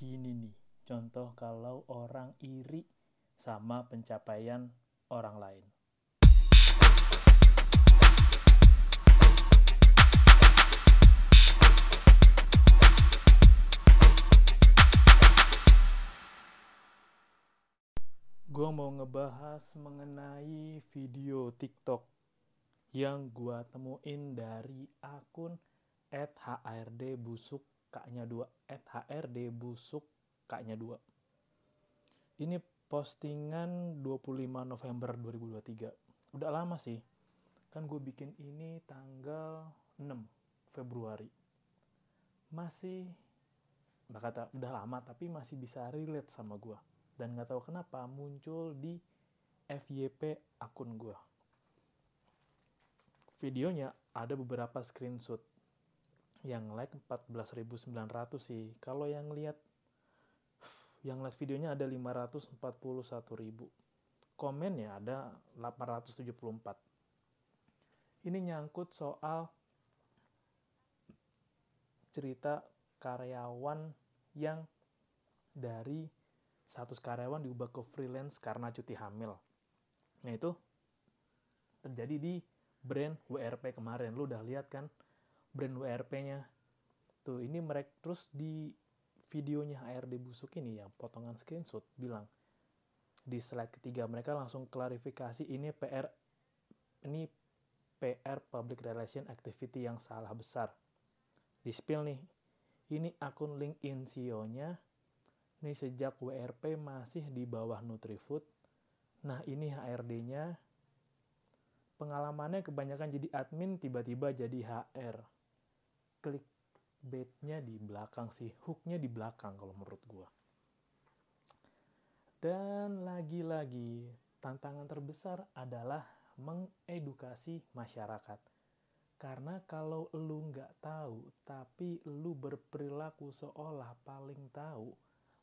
Gini nih, contoh kalau orang iri sama pencapaian orang lain. Gue mau ngebahas mengenai video TikTok yang gue temuin dari akun @hrd busuk kaknya 2 @hrd busuk kaknya 2 ini postingan 25 November 2023 udah lama sih. Kan gue bikin ini tanggal 6 Februari. Masih nggak kata udah lama tapi masih bisa relate sama gue dan nggak tahu kenapa muncul di FYP akun gue videonya ada beberapa screenshot yang like 14.900 sih. Kalau yang lihat yang lihat videonya ada 541.000 komennya ada 874 ini nyangkut soal cerita karyawan yang dari status karyawan diubah ke freelance karena cuti hamil. Nah itu terjadi di brand WRP kemarin. Lu udah lihat kan brand WRP-nya tuh ini mereka terus di videonya HRD busuk ini yang potongan screenshot bilang di slide ketiga mereka langsung klarifikasi ini PR ini PR public relation activity yang salah besar. Di spill nih ini akun LinkedIn CEO-nya ini sejak WRP masih di bawah Nutrifood nah ini HRD-nya pengalamannya kebanyakan jadi admin tiba-tiba jadi HR klik baitnya di belakang sih hooknya di belakang kalau menurut gua. Dan lagi-lagi tantangan terbesar adalah mengedukasi masyarakat. Karena kalau lu nggak tahu tapi lu berperilaku seolah paling tahu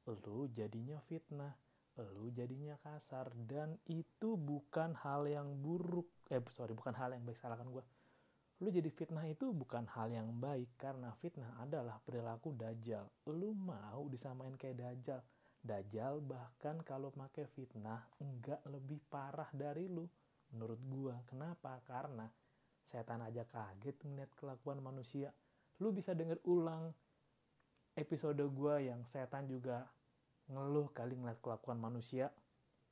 lu jadinya fitnah lu jadinya kasar dan itu bukan hal yang buruk eh sorry bukan hal yang baik salahkan gue lu jadi fitnah itu bukan hal yang baik karena fitnah adalah perilaku dajjal. Lu mau disamain kayak dajjal? Dajjal bahkan kalau pakai fitnah enggak lebih parah dari lu menurut gua. Kenapa? Karena setan aja kaget ngeliat kelakuan manusia. Lu bisa denger ulang episode gua yang setan juga ngeluh kali ngeliat kelakuan manusia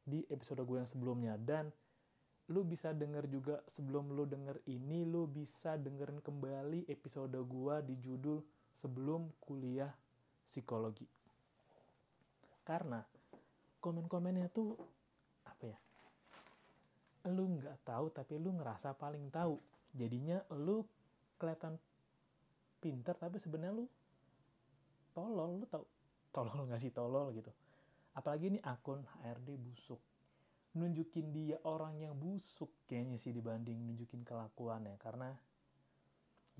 di episode gue yang sebelumnya. Dan lu bisa denger juga sebelum lu denger ini lu bisa dengerin kembali episode gua di judul sebelum kuliah psikologi. Karena komen-komennya tuh apa ya lu nggak tahu tapi lu ngerasa paling tahu. Jadinya lu kelihatan pinter tapi sebenarnya lu tolol lu tau tolol nggak sih tolol gitu. Apalagi ini akun HRD busuk nunjukin dia orang yang busuk kayaknya sih dibanding nunjukin kelakuannya. Karena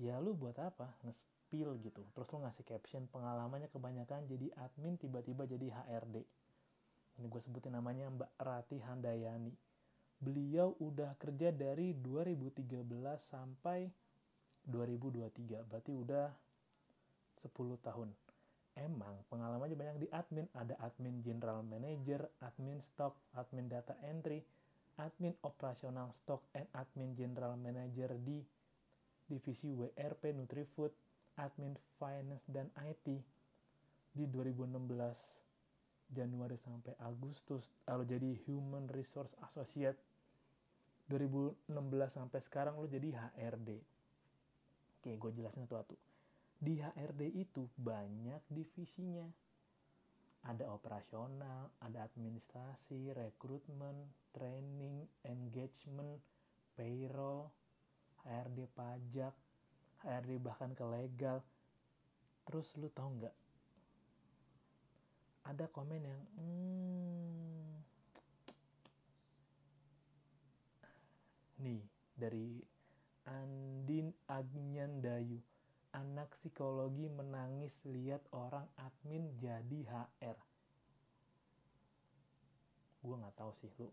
ya lu buat apa? Nge-spill gitu. Terus lu ngasih caption pengalamannya kebanyakan jadi admin tiba-tiba jadi HRD ini gue sebutin namanya Mbak Rati Handayani. Beliau udah kerja dari 2013 sampai 2023 berarti udah 10 tahun emang pengalamannya banyak di admin. Ada admin general manager admin stock admin data entry admin operasional stock and admin general manager di divisi WRP Nutrifood admin finance dan IT di 2016 Januari sampai Agustus lalu jadi human resource associate. 2016 sampai sekarang lo jadi HRD oke gue jelasin satu-satu di HRD itu banyak divisinya. Ada operasional, ada administrasi, rekrutmen, training, engagement, payroll, HRD pajak, HRD bahkan ke legal. Terus lu tahu nggak? Ada komen yang, hmm, nih dari Andin Agnyandayu anak psikologi menangis lihat orang admin jadi HR. Gue nggak tahu sih lu.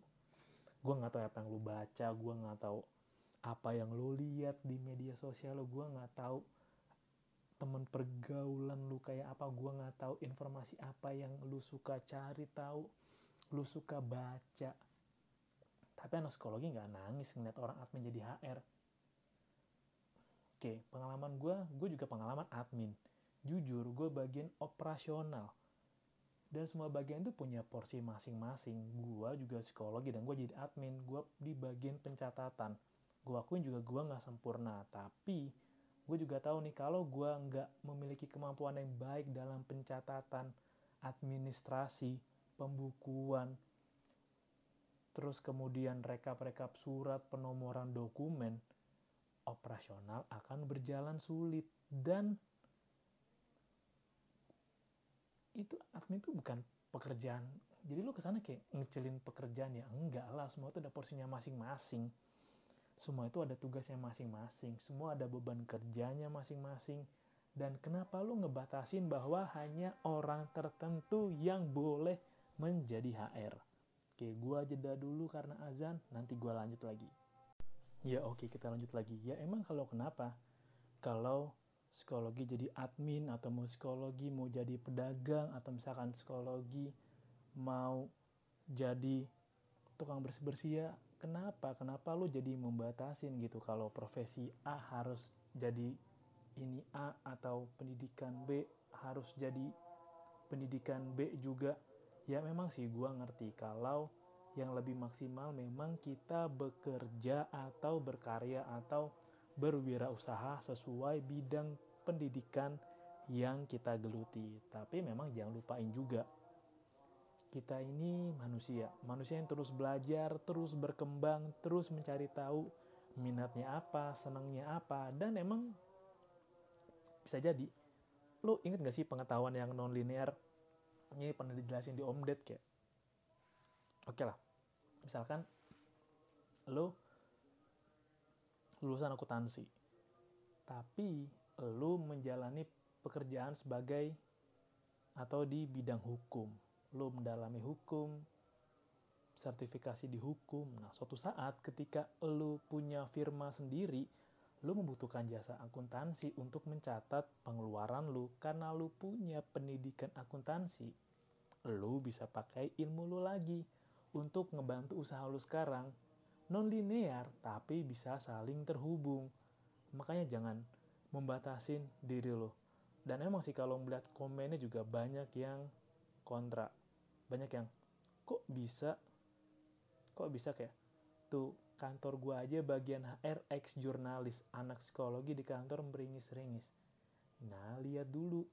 Gue nggak tahu apa yang lu baca. Gue nggak tahu apa yang lu lihat di media sosial lu. Gue nggak tahu temen pergaulan lu kayak apa gue nggak tahu informasi apa yang lu suka cari tahu lu suka baca tapi anak psikologi nggak nangis ngeliat orang admin jadi HR oke pengalaman gue gue juga pengalaman admin. Jujur gue bagian operasional. Dan semua bagian itu punya porsi masing-masing. Gue juga psikologi dan gue jadi admin. Gue di bagian pencatatan. Gue akuin juga gue nggak sempurna. Tapi gue juga tahu nih kalau gue nggak memiliki kemampuan yang baik dalam pencatatan administrasi pembukuan terus kemudian rekap-rekap surat penomoran dokumen, operasional akan berjalan sulit dan itu admin itu bukan pekerjaan. Jadi lu ke sana kayak ngecelin pekerjaan ya enggak lah, semua itu ada porsinya masing-masing. Semua itu ada tugasnya masing-masing, semua ada beban kerjanya masing-masing. Dan kenapa lu ngebatasin bahwa hanya orang tertentu yang boleh menjadi HR? Oke, gua jeda dulu karena azan, nanti gua lanjut lagi. Ya oke, kita lanjut lagi. Ya emang kalau kenapa? Kalau psikologi jadi admin atau mau psikologi mau jadi pedagang atau misalkan psikologi mau jadi tukang bersih-bersih ya kenapa? Kenapa lu jadi membatasin gitu kalau profesi A harus jadi ini A atau pendidikan B harus jadi pendidikan B juga ya memang sih gue ngerti kalau yang lebih maksimal memang kita bekerja atau berkarya atau berwirausaha sesuai bidang pendidikan yang kita geluti. Tapi memang jangan lupain juga kita ini manusia, manusia yang terus belajar, terus berkembang, terus mencari tahu minatnya apa, senangnya apa, dan emang bisa jadi. Lo inget gak sih pengetahuan yang non linear ini pernah dijelasin di Om Ded kayak oke okay lah. Misalkan lo lulusan akuntansi tapi lo menjalani pekerjaan sebagai atau di bidang hukum. Lo mendalami hukum sertifikasi di hukum. Nah suatu saat ketika lo punya firma sendiri lu membutuhkan jasa akuntansi untuk mencatat pengeluaran lu. Karena lu punya pendidikan akuntansi. Lu bisa pakai ilmu lu lagi untuk ngebantu usaha lu sekarang. Non linear tapi bisa saling terhubung. Makanya jangan membatasin diri lu. Dan emang sih kalau melihat komennya juga banyak yang kontra. Banyak yang kok bisa kok bisa kayak tuh kantor gue aja bagian HR jurnalis anak psikologi di kantor meringis-ringis nah lihat dulu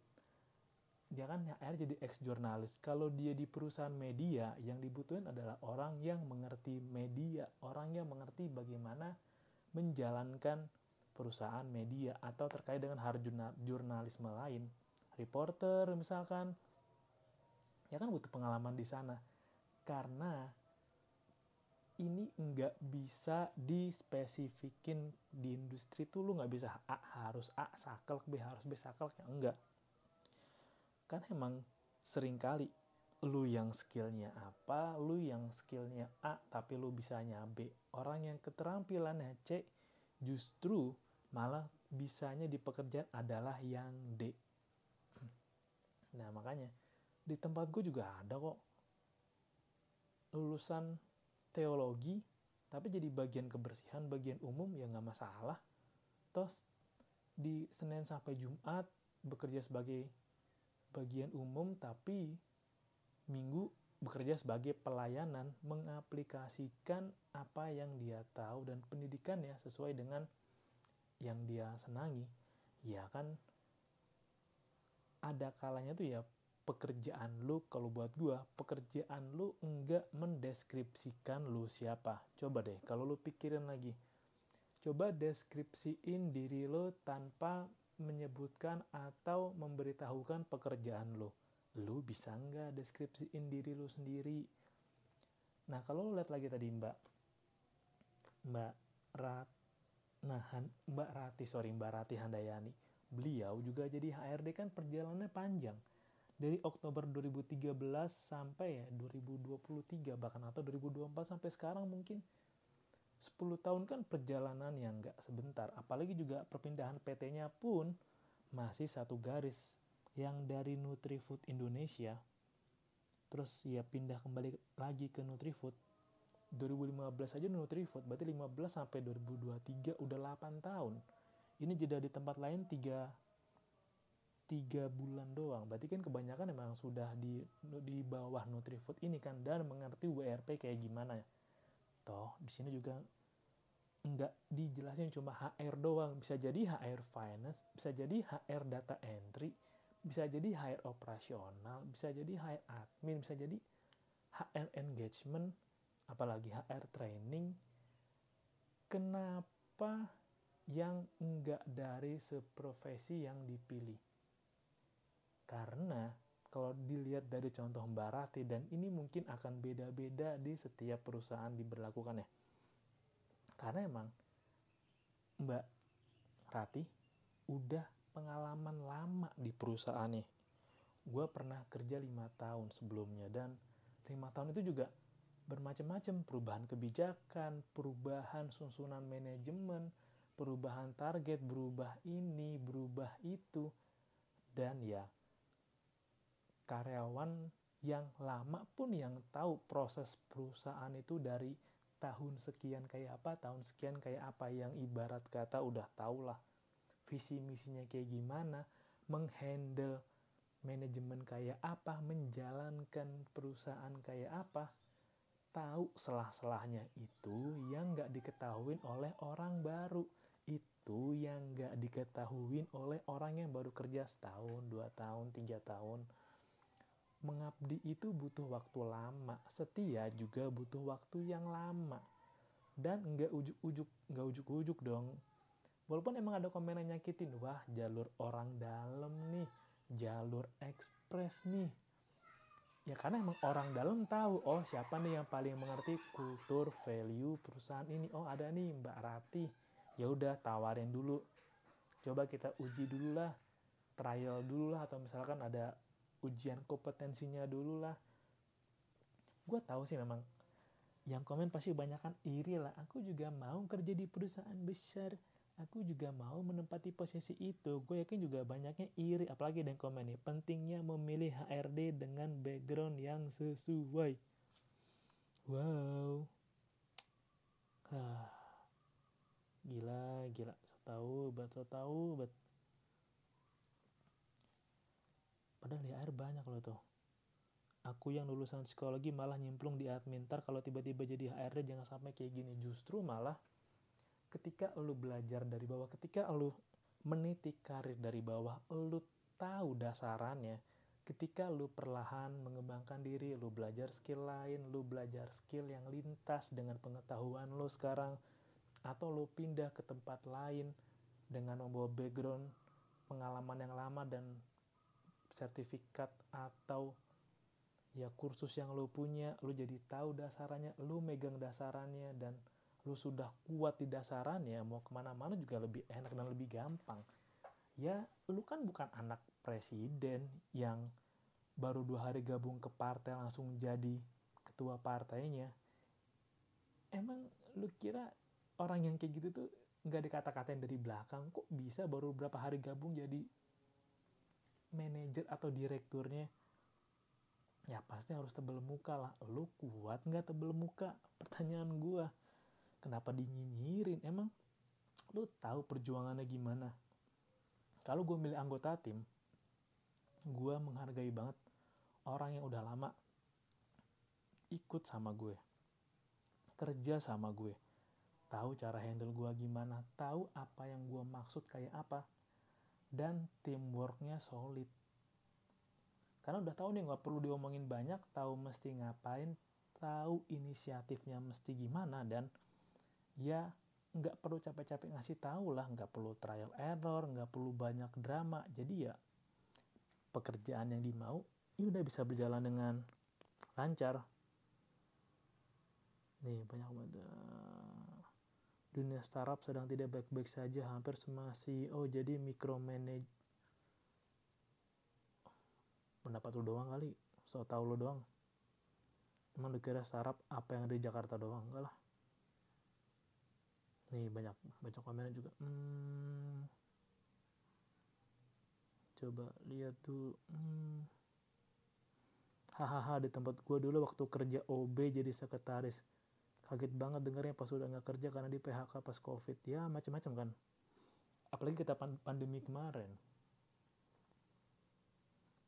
dia kan HR jadi ex jurnalis kalau dia di perusahaan media yang dibutuhin adalah orang yang mengerti media. Orang yang mengerti bagaimana menjalankan perusahaan media atau terkait dengan hal jurnalisme lain. Reporter misalkan ya kan butuh pengalaman di sana. Karena ini nggak bisa dispesifikin di industri tuh lu nggak bisa A harus A saklek B harus B saklek ya enggak kan emang sering kali lu yang skillnya apa lu yang skillnya A tapi lu bisanya B orang yang keterampilannya C justru malah bisanya di pekerjaan adalah yang D. Nah makanya di tempat gue juga ada kok lulusan teologi tapi jadi bagian kebersihan bagian umum ya nggak masalah. Terus di Senin sampai Jumat bekerja sebagai bagian umum tapi Minggu bekerja sebagai pelayanan mengaplikasikan apa yang dia tahu dan pendidikannya sesuai dengan yang dia senangi. Ya kan ada kalanya tuh ya pekerjaan lu kalau buat gua pekerjaan lu enggak mendeskripsikan lu siapa. Coba deh kalau lu pikirin lagi. Coba deskripsiin diri lu tanpa menyebutkan atau memberitahukan pekerjaan lu lu bisa nggak deskripsiin diri lu sendiri? Nah kalau lu lihat lagi tadi mbak. Mbak Rat nah mbak Rati sorry mbak Rati Handayani. Beliau juga jadi HRD kan perjalanannya panjang. Dari Oktober 2013 sampai ya 2023 bahkan atau 2024 sampai sekarang mungkin 10 tahun kan perjalanan yang nggak sebentar. Apalagi juga perpindahan PT-nya pun masih satu garis. Yang dari Nutrifood Indonesia terus ya pindah kembali lagi ke Nutrifood. 2015 aja Nutrifood berarti 15 sampai 2023 udah 8 tahun. Ini jeda di tempat lain 3 tiga bulan doang. Berarti kan kebanyakan memang sudah di di bawah Nutrifood ini kan dan mengerti WRP kayak gimana. ya toh di sini juga nggak dijelasin cuma HR doang. Bisa jadi HR finance bisa jadi HR data entry bisa jadi HR operasional bisa jadi HR admin bisa jadi HR engagement apalagi HR training. Kenapa yang enggak dari seprofesi yang dipilih? Karena kalau dilihat dari contoh Mbak Rati dan ini mungkin akan beda-beda di setiap perusahaan diberlakukan ya. Karena emang Mbak Rati udah pengalaman lama di perusahaannya gue pernah kerja lima tahun sebelumnya dan lima tahun itu juga bermacam-macam. Perubahan kebijakan, perubahan susunan manajemen, perubahan target, berubah ini, berubah itu, dan ya karyawan yang lama pun yang tahu proses perusahaan itu dari tahun sekian kayak apa, tahun sekian kayak apa. Yang ibarat kata udah tau lah visi misinya kayak gimana, menghandle manajemen kayak apa, menjalankan perusahaan kayak apa, tahu selah-selahnya itu yang nggak diketahui oleh orang baru. Itu yang nggak diketahui oleh orang yang baru kerja setahun, dua tahun, tiga tahun. Mengabdi itu butuh waktu lama, setia juga butuh waktu yang lama. Dan nggak ujuk-ujuk, nggak ujuk-ujuk dong. Walaupun emang ada komen yang nyakitin, wah jalur orang dalam nih, jalur ekspres nih ya karena emang orang dalam tahu oh siapa nih yang paling mengerti kultur value perusahaan ini oh ada nih Mbak Rati ya udah tawarin dulu coba kita uji dulu lah trial dulu lah atau misalkan ada ujian kompetensinya dulu lah gue tahu sih memang yang komen pasti kebanyakan iri lah aku juga mau kerja di perusahaan besar aku juga mau menempati posisi itu. Gue yakin juga banyaknya iri, apalagi dengan komen nih. Pentingnya memilih HRD dengan background yang sesuai. Wow. Ah. Gila, gila. So tahu, bet so bet. Padahal di HR banyak loh tuh. Aku yang lulusan psikologi malah nyemplung di admin. Ntar kalau tiba-tiba jadi HRD jangan sampai kayak gini. Justru malah ketika lu belajar dari bawah, ketika lu meniti karir dari bawah, lu tahu dasarannya, ketika lu perlahan mengembangkan diri, lu belajar skill lain, lu belajar skill yang lintas dengan pengetahuan lu sekarang, atau lu pindah ke tempat lain dengan membawa background pengalaman yang lama dan sertifikat atau ya kursus yang lu punya, lu jadi tahu dasarannya, lu megang dasarannya dan lu sudah kuat di dasarannya mau ke mana-mana juga lebih enak dan lebih gampang. Ya lu kan bukan anak presiden yang baru dua hari gabung ke partai langsung jadi ketua partainya. Emang lu kira orang yang kayak gitu tuh nggak dikata-katain dari belakang? Kok bisa baru berapa hari gabung jadi manajer atau direkturnya ya pasti harus tebel muka lah. Lu kuat nggak tebel muka? Pertanyaan gua. Kenapa dinyinyirin? Emang lu tahu perjuangannya gimana? Kalau gue milih anggota tim gue menghargai banget orang yang udah lama ikut sama gue kerja sama gue. Tahu cara handle gue gimana tahu apa yang gue maksud kayak apa dan teamworknya solid. Karena udah tahu nih nggak perlu diomongin banyak tahu mesti ngapain tahu inisiatifnya mesti gimana dan ya nggak perlu capek-capek ngasih tahu lah nggak perlu trial error nggak perlu banyak drama. Jadi ya pekerjaan yang dimau ya udah bisa berjalan dengan lancar. Nih banyak banget dunia startup sedang tidak baik-baik saja hampir semua CEO jadi micromanage pendapat lu doang kali so tau lu doang. Emang lu kira startup apa yang ada di Jakarta doang? Enggak lah. Nih banyak banyak komennya juga. Hmm, coba lihat tuh hmm. hahaha di tempat gue dulu waktu kerja OB jadi sekretaris kaget banget dengarnya pas udah nggak kerja karena di PHK pas covid ya macam-macam kan apalagi kita pandemi kemarin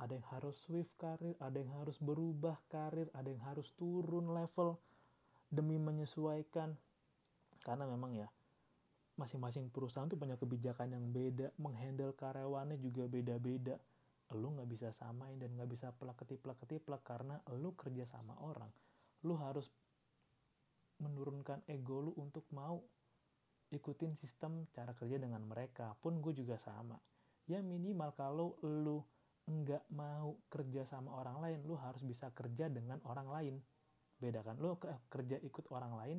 ada yang harus swift karir, ada yang harus berubah karir, ada yang harus turun level demi menyesuaikan. Karena memang ya, masing-masing perusahaan tuh punya kebijakan yang beda, menghandle karyawannya juga beda-beda. Lu nggak bisa samain dan nggak bisa plak-ketiplak-ketiplak karena lu kerja sama orang. Lu harus menurunkan ego lu untuk mau ikutin sistem cara kerja dengan mereka. Pun gue juga sama. Ya minimal kalau lu nggak mau kerja sama orang lain, lu harus bisa kerja dengan orang lain. Beda kan? Lu kerja ikut orang lain,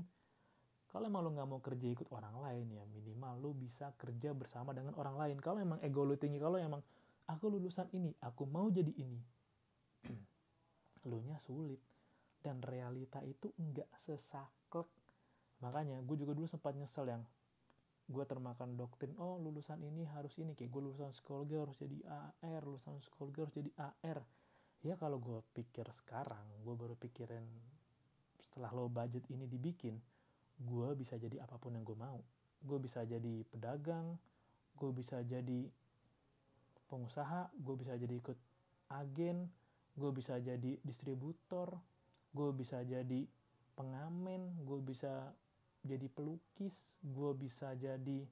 kalau emang lu nggak mau kerja ikut orang lain ya minimal lu bisa kerja bersama dengan orang lain. Kalau emang ego lu tinggi, kalau emang aku lulusan ini, aku mau jadi ini, lu nya sulit. Dan realita itu nggak sesaklek. Makanya gue juga dulu sempat nyesel yang gue termakan doktrin oh lulusan ini harus ini. Kayak gue lulusan psikologi harus jadi AR lulusan psikologi harus jadi AR ya kalau gue pikir sekarang gue baru pikirin setelah lo budget ini dibikin gue bisa jadi apa pun yang gue mau. Gue bisa jadi pedagang gue bisa jadi pengusaha gue bisa jadi ikut agen gue bisa jadi distributor gue bisa jadi pengamen gue bisa jadi pelukis, gue bisa jadi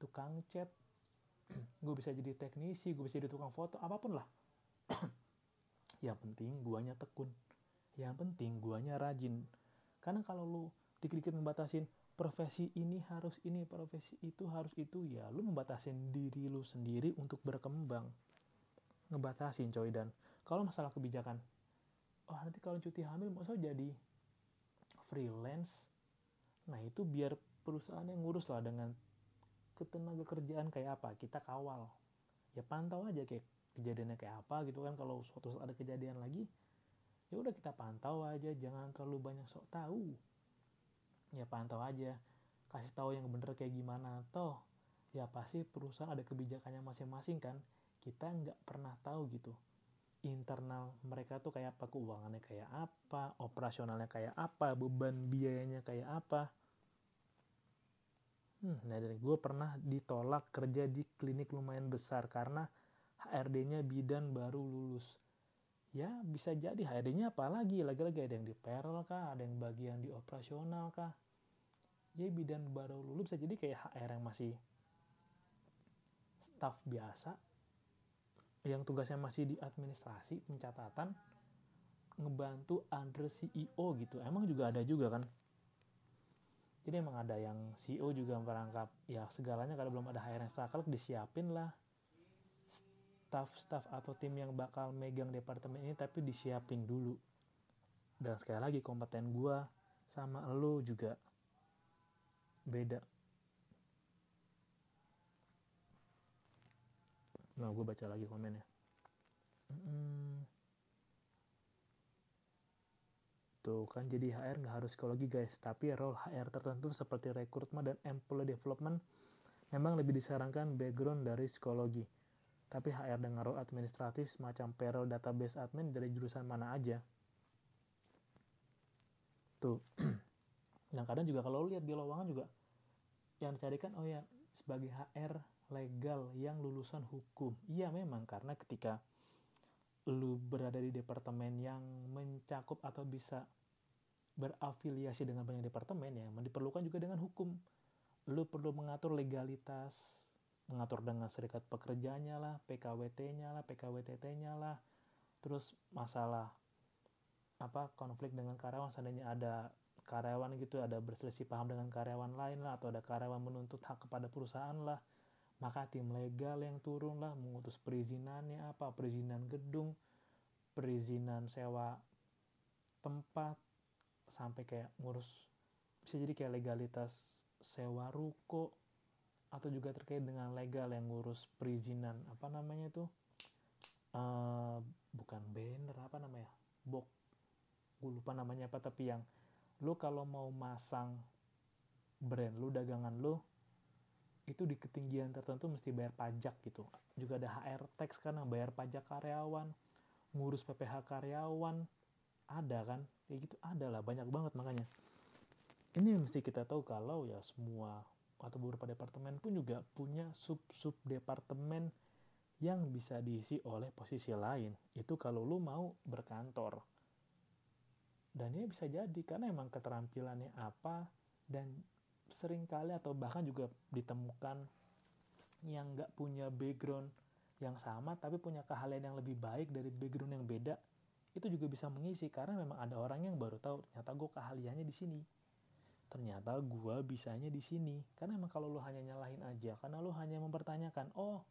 tukang cat, gue bisa jadi teknisi, gue bisa jadi tukang foto, apa pun lah. yang penting guanya tekun. Yang penting guanya rajin. Karena kalau lu dikit-dikit membatasin profesi ini harus ini, profesi itu harus itu, ya lu membatasin diri lu sendiri untuk berkembang. Ngebatasin coy dan kalau masalah kebijakan, oh nanti kalau cuti hamil mau jadi freelance. Nah itu biar perusahaan yang ngurus lah dengan ketenaga kerjaan kayak apa kita kawal. Ya pantau aja kayak kejadiannya kayak apa gitu kan. Kalau suatu saat ada kejadian lagi ya udah kita pantau aja. Jangan terlalu banyak sok tahu. Ya pantau aja. Kasih tahu yang bener kayak gimana. Toh ya pasti perusahaan ada kebijakannya masing-masing kan. Kita nggak pernah tahu gitu internal mereka tuh kayak apa? Keuangannya kayak apa? Operasionalnya kayak apa? Beban biayanya kayak apa? Hmm, nah dari gue pernah ditolak kerja di klinik lumayan besar karena HRD-nya bidan baru lulus. Ya bisa jadi. HRD-nya apalagi, lagi-lagi ada yang di payroll kah, ada yang bagian di operasional kah. Jadi bidan baru lulus bisa jadi kayak HR yang masih staff biasa, yang tugasnya masih di administrasi, pencatatan, ngebantu under CEO gitu. Emang juga ada juga kan? Jadi emang ada yang CEO juga merangkap. Ya segalanya kalau belum ada HR yang saklek disiapin lah. Staff-staff atau tim yang bakal megang departemen ini tapi disiapin dulu. Dan sekali lagi kompeten gue sama lo juga beda nah gue baca lagi komennya hmm. Tuh kan jadi HR nggak harus psikologi guys, tapi role HR tertentu seperti rekrutmen dan employee development memang lebih disarankan background dari psikologi. Tapi HR dengan role administratif semacam payroll database admin dari jurusan mana aja. Tuh. Dan kadang juga kalau lihat di lowongan juga yang dicarikan oh ya sebagai HR legal yang lulusan hukum. Iya memang karena ketika lu berada di departemen yang mencakup atau bisa berafiliasi dengan banyak departemen ya diperlukan juga dengan hukum. Lu perlu mengatur legalitas mengatur dengan serikat pekerjanya lah PKWT-nya lah PKWTT-nya lah. Terus masalah apa konflik dengan karyawan seandainya ada karyawan gitu ada berselisih paham dengan karyawan lain lah atau ada karyawan menuntut hak kepada perusahaan lah maka tim legal yang turun lah mengutus perizinannya apa? Perizinan gedung perizinan sewa tempat sampai kayak ngurus bisa jadi kayak legalitas sewa ruko atau juga terkait dengan legal yang ngurus perizinan apa namanya tuh uh, bukan banner apa namanya? Box. Gue lupa namanya apa tapi yang lu kalau mau masang brand lu dagangan lu itu di ketinggian tertentu mesti bayar pajak gitu juga ada HR tax kan bayar pajak karyawan ngurus PPH karyawan ada kan kayak gitu ada lah banyak banget makanya ini yang mesti kita tahu kalau ya semua atau beberapa departemen pun juga punya sub-sub departemen yang bisa diisi oleh posisi lain. Itu kalau lu mau berkantor. Dan ini bisa jadi karena emang keterampilannya apa dan sering kali atau bahkan juga ditemukan yang nggak punya background yang sama tapi punya keahlian yang lebih baik dari background yang beda itu juga bisa mengisi. Karena memang ada orang yang baru tahu ternyata gue keahliannya di sini. Ternyata gue bisanya di sini. Karena emang kalau lu hanya nyalahin aja karena lu hanya mempertanyakan oh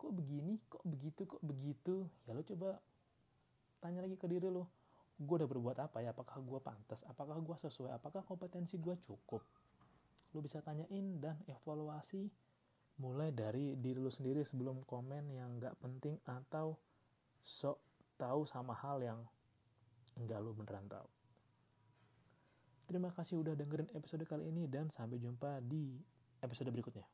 kok begini? Kok begitu? Kok begitu? Ya lu coba tanya lagi ke diri lu gue udah berbuat apa ya? Apakah gue pantas? Apakah gue sesuai? Apakah kompetensi gue cukup lu bisa tanyain dan evaluasi mulai dari diri lu sendiri sebelum komen yang gak penting atau sok tahu sama hal yang enggak lu beneran tahu. Terima kasih udah dengerin episode kali ini dan sampai jumpa di episode berikutnya